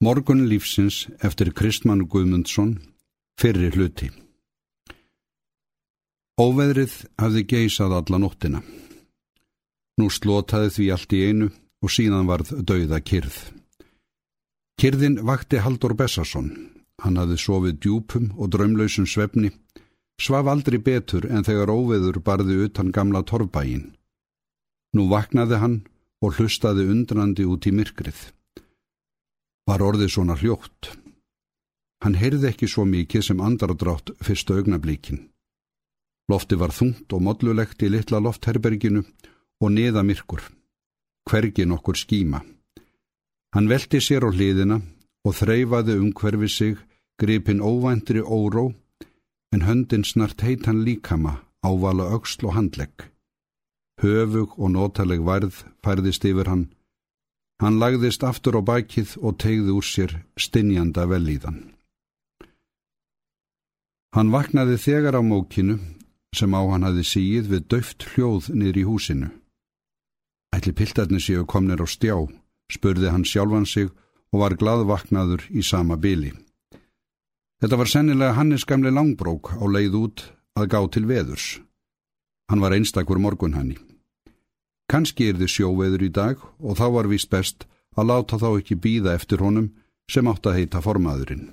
Morgun lífsins eftir Kristmann Guðmundsson, fyrri hluti. Óveðrið hafði geysað alla nóttina. Nú slótaði því allt í einu og síðan varð dauða kyrð. Kyrðin vakti Haldur Bessarsson. Hann hafði sofið djúpum og draumlausum svefni, svaf aldrei betur en þegar óveður barði utan gamla torfbægin. Nú vaknaði hann og hlustaði undrandi út í myrkrið var orðið svona hljótt. Hann heyrði ekki svo mikið sem andradrátt fyrstu augnablíkin. Lofti var þungt og modlulegt í litla loftherberginu og niða myrkur. Hvergin okkur skíma. Hann velti sér á hliðina og þreyfaði um hverfi sig, gripin óvæntri óró, en höndin snart heit hann líkama, ávala auksl og handlegg. Höfug og nótaleg værð færðist yfir hann Hann lagðist aftur á bakið og tegði úr sér stinjanda velíðan. Hann vaknaði þegar á mókinu sem á hann hafi síið við döft hljóð niður í húsinu. Ætli piltarni séu komnir á stjá, spurði hann sjálfan sig og var gladvaknaður í sama byli. Þetta var sennilega Hannes gamle langbrók á leið út að gá til veðurs. Hann var einstakur morgun hanni. Kanski er þið sjóveður í dag og þá var vist best að láta þá ekki býða eftir honum sem átt að heita formaðurinn.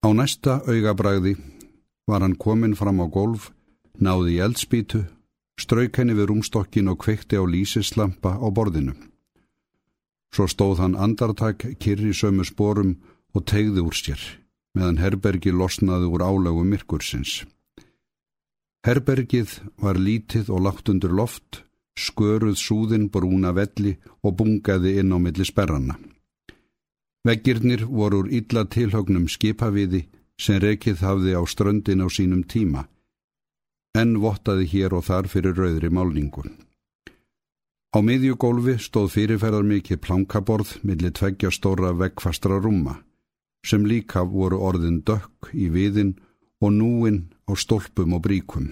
Á næsta augabræði var hann komin fram á golf, náði í eldspítu, strauk henni við rúmstokkin og kveikti á lísislampa á borðinu. Svo stóð hann andartak kyrri sömu sporum og tegði úr sér, meðan herbergi losnaði úr álögum myrkursins. Herbergið var lítið og lagt undir loft, sköruð súðin brúna velli og bungaði inn á milli sperranna. Veggirnir voru úr illa tilhögnum skipaviði sem rekið hafði á ströndin á sínum tíma, en vottaði hér og þar fyrir rauðri málningun. Á miðjugólfi stóð fyrirferðar mikið plankaborð millir tveggja stóra veggfastra rúma, sem líka voru orðin dökk í viðin og núin á stólpum og bríkum.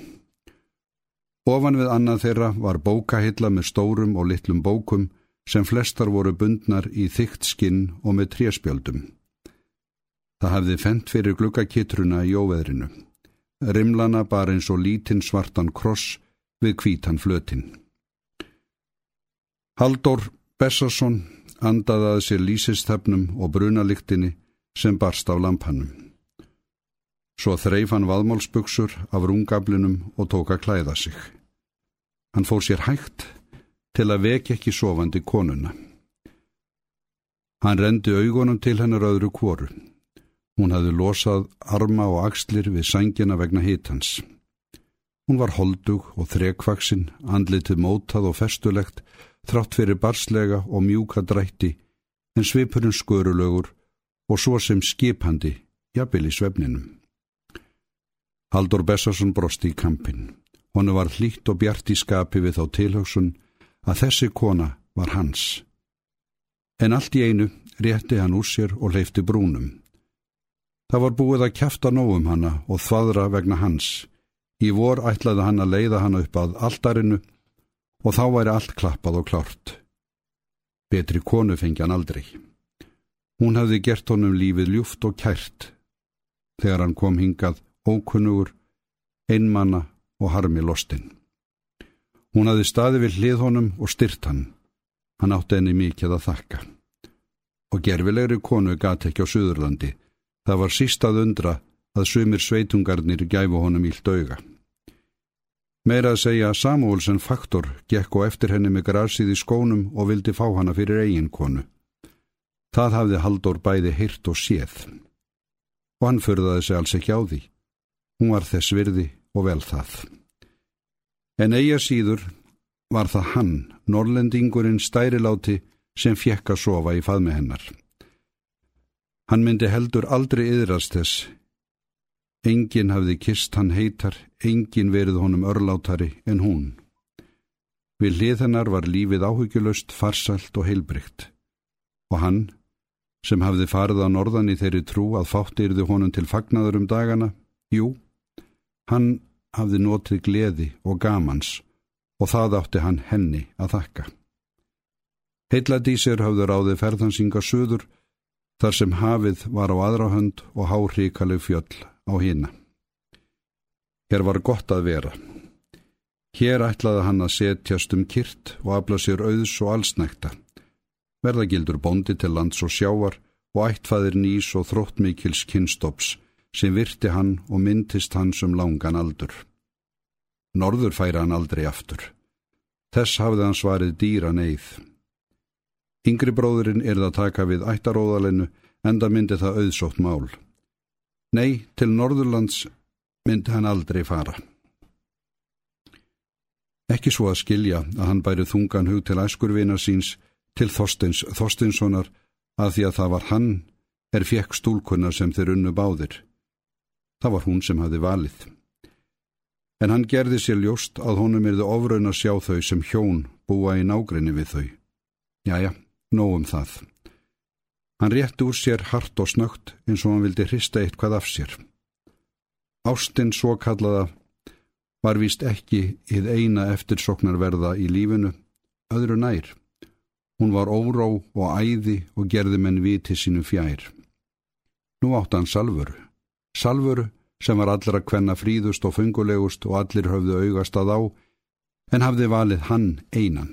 Ofan við annað þeirra var bókahilla með stórum og litlum bókum sem flestar voru bundnar í þygt skinn og með tréspjöldum. Það hafði fendt fyrir glukkakittruna í óveðrinu. Rimlana bar eins og lítinn svartan kross við kvítan flötin. Haldur Bessarsson andaði að sér lísistefnum og brunaliktinni sem barst af lampanum. Svo þreif hann vaðmálsbuksur af rungablinum og tók að klæða sig. Hann fór sér hægt til að vekja ekki sofandi konuna. Hann rendi augunum til hennar öðru kvoru. Hún hafði losað arma og axlir við sængina vegna hitans. Hún var holdug og þrekvaksinn, andlitið mótað og festulegt, þrátt fyrir barslega og mjúka drætti, en svipurinn skörulögur og svo sem skipandi, jafnvel í svefninum. Haldur Bessarsson brosti í kampin. Honu var hlýtt og bjart í skapi við þá tilhugsun að þessi kona var hans. En allt í einu rétti hann úr sér og leifti brúnum. Það var búið að kæfta nógum hanna og þvaðra vegna hans. Í vor ætlaði hann að leiða hanna upp að aldarinu og þá væri allt klappað og klárt. Betri konu fengi hann aldrei. Hún hafði gert honum lífið ljúft og kært þegar hann kom hingað ókunnugur, einmanna og harmi lostinn. Hún hafði staði við hlið honum og styrt hann. Hann átti henni mikið að þakka. Og gerfilegri konu gati ekki á Suðurlandi. Það var sístað undra að sumir sveitungarnir gæfu honum ílt auga. Meira að segja að Samuelsen faktor gekk og eftir henni með grasið í skónum og vildi fá hana fyrir eigin konu. Það hafði Haldur bæði hýrt og séð. Og hann förðaði sig alls ekki á því. Hún var þess virði og vel það. En eiga síður var það hann, norlendingurinn stæriláti, sem fjekk að sofa í faðmi hennar. Hann myndi heldur aldrei yðrast þess. Engin hafði kist hann heitar, engin verið honum örlátari en hún. Við hlið hennar var lífið áhugjulegst, farsalt og heilbrygt. Og hann, sem hafði farið á norðan í þeirri trú að fátt yrði honum til fagnadur um dagana, jú, Hann hafði notið gleði og gamans og það átti hann henni að þakka. Heilladísir hafðu ráðið ferðansinga söður þar sem hafið var á aðra hönd og háríkaleg fjöll á hina. Hér var gott að vera. Hér ætlaði hann að setjast um kyrt og afla sér auðs og allsnækta. Verðagildur bondi til lands og sjávar og ættfæðir nýs og þróttmikils kynstops sem virti hann og myndist hann sem langan aldur. Norður færa hann aldrei aftur. Þess hafði hann svarið dýra neyð. Yngri bróðurinn er það taka við ættaróðalinu enda myndi það auðsótt mál. Nei, til Norðurlands myndi hann aldrei fara. Ekki svo að skilja að hann bæri þungan hug til æskurvina síns til Þorstins Þorstinssonar að því að það var hann er fjekk stúlkunna sem þeir unnu báðir. Það var hún sem hafi valið. En hann gerði sér ljóst að honum erði ofraun að sjá þau sem hjón búa í nágrinni við þau. Jæja, nógum það. Hann rétti úr sér hart og snögt eins og hann vildi hrista eitthvað af sér. Ástinn svo kallaða var vist ekki íð eina eftirsoknarverða í lífinu, öðru nær. Hún var óró og æði og gerði menn viti sínu fjær. Nú átt hann salvuru. Salvuru sem var allra kvenna fríðust og fungulegust og allir höfðu augast að á, en hafði valið hann einan.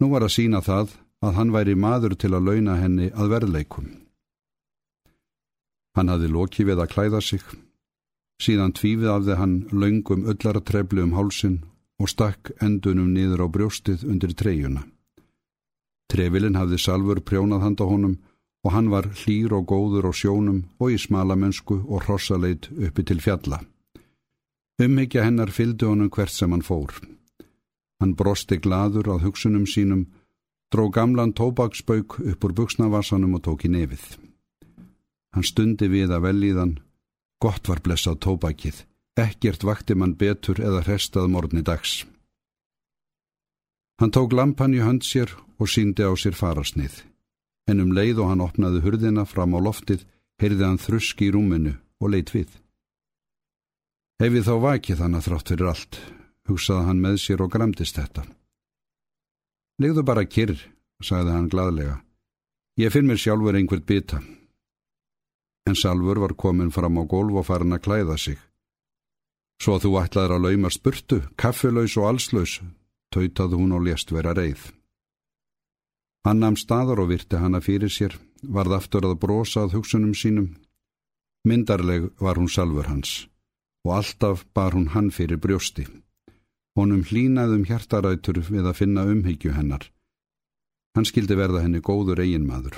Nú var að sína það að hann væri maður til að launa henni að verðleikum. Hann hafði loki við að klæða sig, síðan tvífið af þið hann laungum öllartreflu um hálsin og stakk endunum niður á brjóstið undir treyjuna. Trefilinn hafði salfur prjónað handa honum og hann var hlýr og góður á sjónum og í smalamönsku og hrossaleit uppi til fjalla. Umhyggja hennar fyldi honum hvert sem hann fór. Hann brosti gladur að hugsunum sínum dró gamlan tóbaksbauk upp úr buksnavassanum og tók í nefið. Hann stundi við að velíðan, gott var blessað tóbakið, ekkert vakti mann betur eða hrestað morgni dags. Hann tók lampan í hönd sér og síndi á sér farasnið, en um leið og hann opnaði hurðina fram á loftið, heyrði hann þrusk í rúminu og leitt við. Hefið þá vakið hann að þrátt fyrir allt, hugsaði hann með sér og gramdist þetta. Legðu bara kyrr, sagði hann gladlega. Ég finn mér sjálfur einhvert bita. En Salfur var komin fram á gólf og farin að klæða sig. Svo þú ætlaður að lauma spurtu, kaffelaus og allslaus, tautaði hún og lést vera reið. Hann namn staðar og virti hana fyrir sér, varð aftur að brosa að hugsunum sínum. Myndarleg var hún Salfur hans og alltaf bar hún hann fyrir brjósti. Honum hlínaðum hjartarætur við að finna umhyggju hennar. Hann skildi verða henni góður eiginmaður.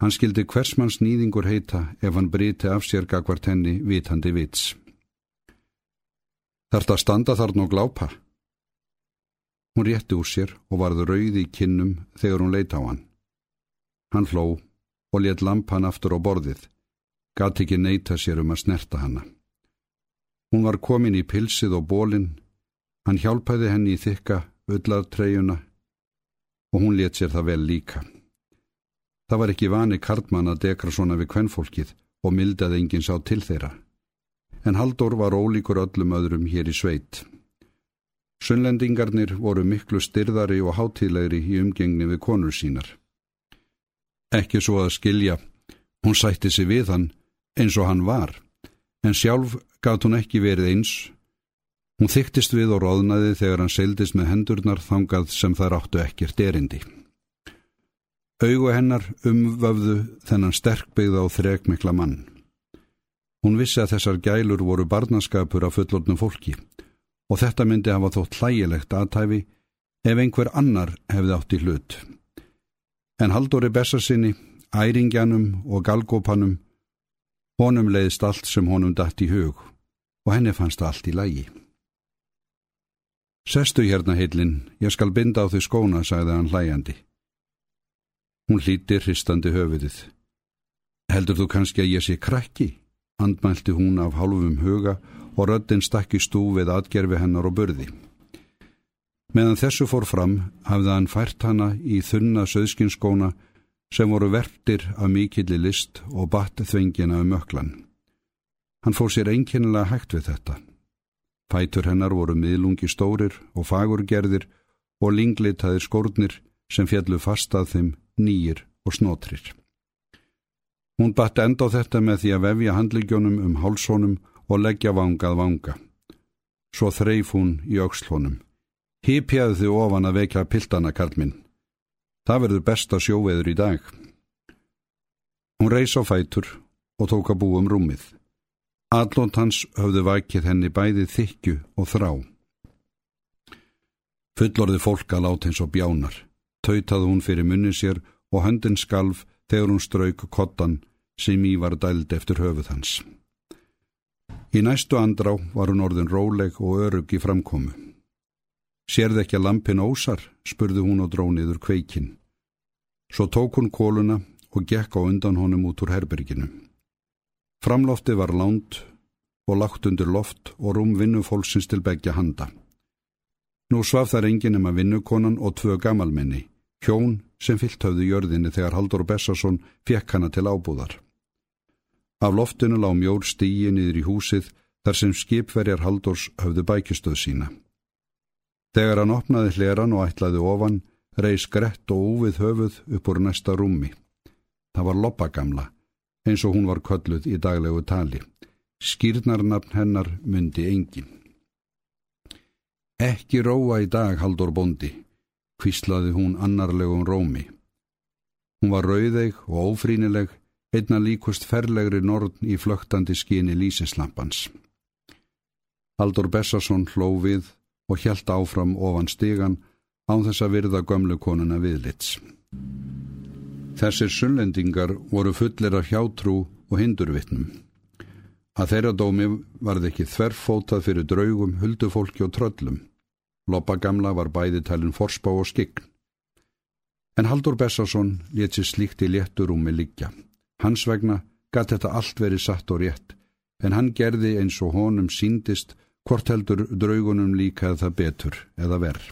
Hann skildi hversmanns nýðingur heita ef hann briti af sér gagvart henni vitandi vits. Þart að standa þarna og glápa. Hún rétti úr sér og varði rauði í kinnum þegar hún leita á hann. Hann hló og let lamp hann aftur á borðið. Gat ekki neyta sér um að snerta hanna. Hún var komin í pilsið og bólinn Hann hjálpaði henni í þykka öllartreyjuna og hún let sér það vel líka. Það var ekki vani karlmann að dekra svona við kvennfólkið og mildaði enginn sá til þeirra. En Haldur var ólíkur öllum öðrum hér í sveit. Sunnlendingarnir voru miklu styrðari og hátíðlegri í umgengni við konur sínar. Ekki svo að skilja, hún sætti sig við hann eins og hann var, en sjálf gátt hún ekki verið eins Hún þyktist við og róðnaði þegar hann seildist með hendurnar þangað sem þær áttu ekkert erindi. Augu hennar umvöfðu þennan sterkbyggða og þrekmikla mann. Hún vissi að þessar gælur voru barnaskapur af fullornum fólki og þetta myndi hafa þótt hlægilegt aðtæfi ef einhver annar hefði átt í hlut. En Haldóri Bessarsinni, æringjanum og galgópanum, honum leiðist allt sem honum dætt í hug og henni fannst allt í lægi. Sestu hérna heilin, ég skal binda á því skóna, sagði hann hlæjandi. Hún hlíti hristandi höfuðið. Heldur þú kannski að ég sé krakki? Andmælti hún af hálfum huga og röddinn stakki stúfið atgerfi hennar og börði. Meðan þessu fór fram hafði hann fært hana í þunna söðskinskóna sem voru verftir af mikilli list og batt þvingina um öklan. Hann fór sér einkennilega hægt við þetta. Fætur hennar voru miðlungi stórir og fagurgerðir og linglitaðir skórnir sem fjallu fast að þeim nýjir og snotrir. Hún batt enda á þetta með því að vefja handligjónum um hálsónum og leggja vangað vanga. Svo þreif hún í aukslónum. Hýpjaði þið ofan að vekja piltana, Karlminn. Það verður besta sjóveður í dag. Hún reys á fætur og tók að búum rúmið. Allónt hans höfðu vakið henni bæði þykju og þrá. Fullorði fólk að láta eins og bjánar. Tautaði hún fyrir munni sér og höndin skalf þegar hún strauk kottan sem í var dæld eftir höfuð hans. Í næstu andrá var hún orðin róleg og örug í framkomu. Sérð ekki að lampin ósar, spurði hún og dróniður kveikinn. Svo tók hún kóluna og gekk á undan honum út úr herberginu. Framlofti var lánt og lagt undir loft og rúm vinnufólksins til begja handa. Nú svaf þar enginn um að vinnukonan og tvö gamalmenni, hjón sem fyllt höfðu jörðinni þegar Haldur Bessarsson fekk hana til ábúðar. Af loftinu lá mjór stíi niður í húsið þar sem skipverjar Haldurs höfðu bækistöð sína. Þegar hann opnaði hleran og ætlaði ofan, reys grett og úvið höfuð upp úr næsta rúmi. Það var loppagamla, eins og hún var kölluð í daglegu tali. Skýrnarnafn hennar myndi engin. Ekki róa í dag, Haldur Bondi, kvíslaði hún annarlegum rómi. Hún var rauðeig og ófrínileg, einna líkust ferlegri norn í flögtandi skini lísislampans. Haldur Bessarsson hló við og hjælt áfram ofan stigan án þess að virða gömlu konuna viðlits. Þessir sunnlendingar voru fullir af hjátrú og hindurvittnum. Að þeirra dómi varð ekki þverfótað fyrir draugum, huldufólki og tröllum. Loppa gamla var bæði talin forspá og skikn. En Haldur Bessarsson let sér slíkt í létturúmi liggja. Hans vegna gæti þetta allt verið satt og rétt, en hann gerði eins og honum síndist hvort heldur draugunum líkaði það betur eða verð.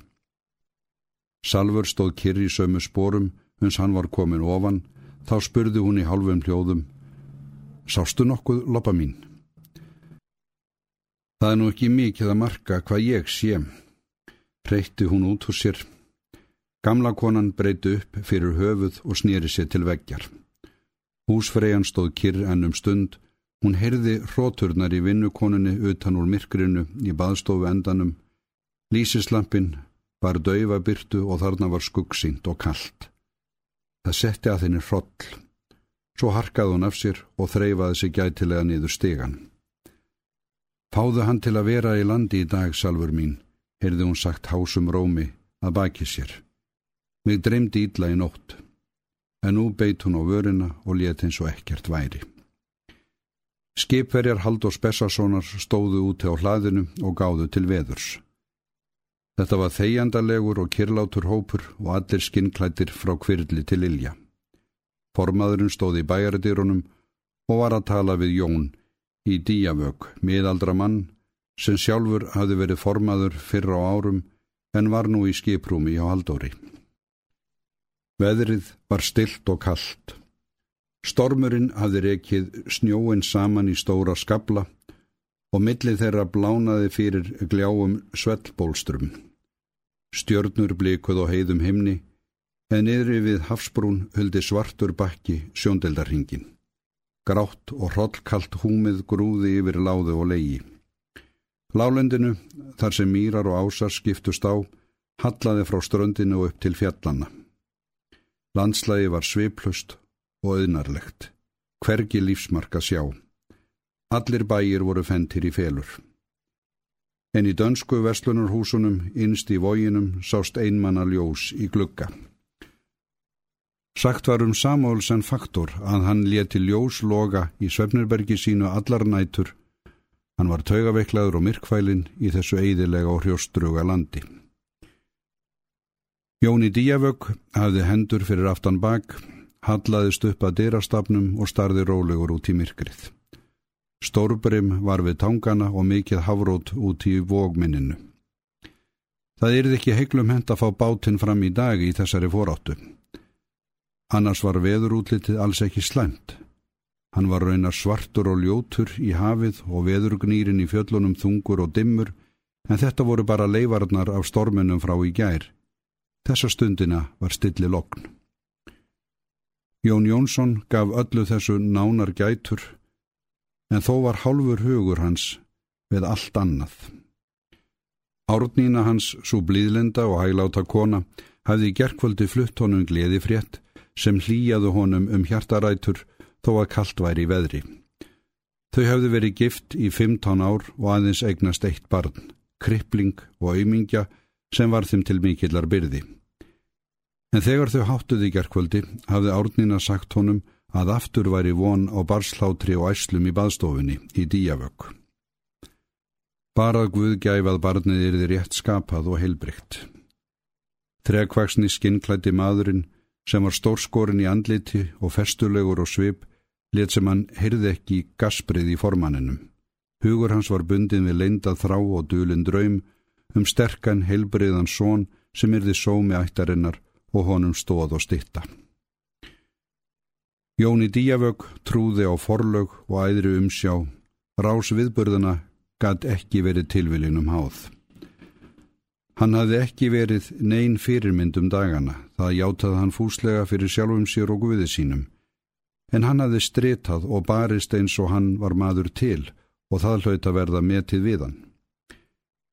Salfur stóð kyrri í sömu spórum, uns hann var komin ofan, þá spurði hún í halvum hljóðum, Sástu nokkuð, loppa mín? Það er nú ekki mikið að marka hvað ég sé, Reytti hún út úr sér. Gamla konan breyti upp fyrir höfuð og snýri sér til veggjar. Húsfreyjan stóð kyrr ennum stund. Hún heyrði hróturnar í vinnukoninni utan úr myrkrinu í baðstofu endanum. Lísislampin var dauða byrtu og þarna var skuggsýnt og kallt. Það setti að henni hroll. Svo harkaði hún af sér og þreyfaði sig gætilega niður stegan. Fáðu hann til að vera í landi í dag, salfur mín, heyrði hún sagt hásum rómi að baki sér. Mig dreymdi ítla í nótt, en nú beit hún á vörina og let eins og ekkert væri. Skipverjar Halldórs Bessarssonar stóðu úti á hlaðinu og gáðu til veðurs. Þetta var þegjandalegur og kirlátur hópur og allir skinnklættir frá kvirli til Ilja. Formaðurinn stóði í bæjaradýrunum og var að tala við Jón í díavög, miðaldra mann sem sjálfur hafði verið formaður fyrra á árum en var nú í skiprúmi á Haldóri. Veðrið var stilt og kallt. Stormurinn hafði rekið snjóin saman í stóra skabla og millið þeirra blánaði fyrir gljáum svellbólstrum. Stjörnur blikuð á heiðum himni en yfir við hafsbrún huldi svartur bakki sjóndeldarhingin. Grátt og hrollkallt húmið grúði yfir láðu og leigi. Lálendinu, þar sem mýrar og ásar skiptust á, hallaði frá ströndinu upp til fjallanna. Landslægi var sviplust og auðnarlegt. Hvergi lífsmarka sjá. Allir bæir voru fentir í felur. En í dönsku vestlunarhúsunum, innst í vóginum, sást einmanna ljós í glugga. Sagt var um Samuelsen faktor að hann leti ljós loga í Svefnirbergi sínu allar nætur Hann var taugaveiklaður og myrkvælinn í þessu eidilega og hrjóstruga landi. Jóni Díavögg hafði hendur fyrir aftan bak, hallaðist upp að dyrastafnum og starði rólegur út í myrkrið. Stórbrim var við tangana og mikið hafrót út í vógminninu. Það yrði ekki heiklum hend að fá bátinn fram í dag í þessari foráttu. Annars var veðurútlitið alls ekki slæmt. Hann var raunar svartur og ljótur í hafið og veðurgnýrin í fjöllunum þungur og dimmur, en þetta voru bara leifarnar af storminum frá í gær. Þessa stundina var stilli lokn. Jón Jónsson gaf öllu þessu nánar gætur, en þó var hálfur hugur hans við allt annað. Árnína hans, svo blíðlenda og hægláta kona, hafði gerkvöldi flutt honum gleði frétt sem hlýjaðu honum um hjartarætur þó að kallt væri í veðri. Þau hafði verið gift í 15 ár og aðeins eignast eitt barn, krippling og auðmingja sem var þeim til mikillar byrði. En þegar þau háttuði gerkvöldi hafði Árnina sagt honum að aftur væri von á barslátri og æslum í baðstofunni í díavögg. Barað Guð gæfað barnið yrði rétt skapað og heilbrygt. Trekvaksni skinnklætti maðurinn sem var stórskorinn í andliti og festulegur og svip let sem hann heyrði ekki gasprið í formanninum. Hugur hans var bundin við leindað þrá og dulin draum um sterkan heilbriðan són sem yrði sómi ættarinnar og honum stóð og stitta. Jóni Díavögg trúði á forlög og æðri umsjá, rás viðburðana gatt ekki verið tilvilinum háð. Hann hafði ekki verið neyn fyrirmyndum dagana, það játaði hann fúslega fyrir sjálfum sér og guði sínum, en hann hafði stritað og barist eins og hann var maður til og það hlaut að verða metið við hann.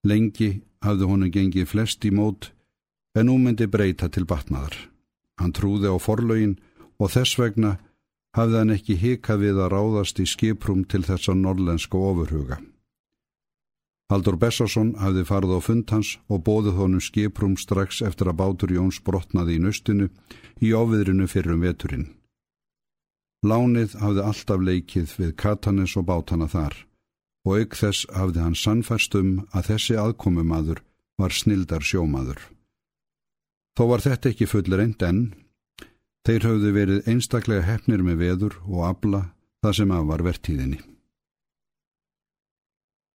Lengi hafði honum gengið flest í mót en nú myndi breyta til batnaðar. Hann trúði á forlaugin og þess vegna hafði hann ekki hika við að ráðast í skiprum til þessa norlenska ofurhuga. Haldur Bessarsson hafði farið á fund hans og bóðið honum skiprum strax eftir að bátur Jóns brotnaði í nöstinu í ofiðrinu fyrir um veturinn. Lánið hafði alltaf leikið við Katanes og bátana þar og auk þess hafði hann sannfæst um að þessi aðkomumadur var snildar sjómaður. Þó var þetta ekki full reynd enn, þeir hafði verið einstaklega hefnir með veður og abla það sem af var vertíðinni.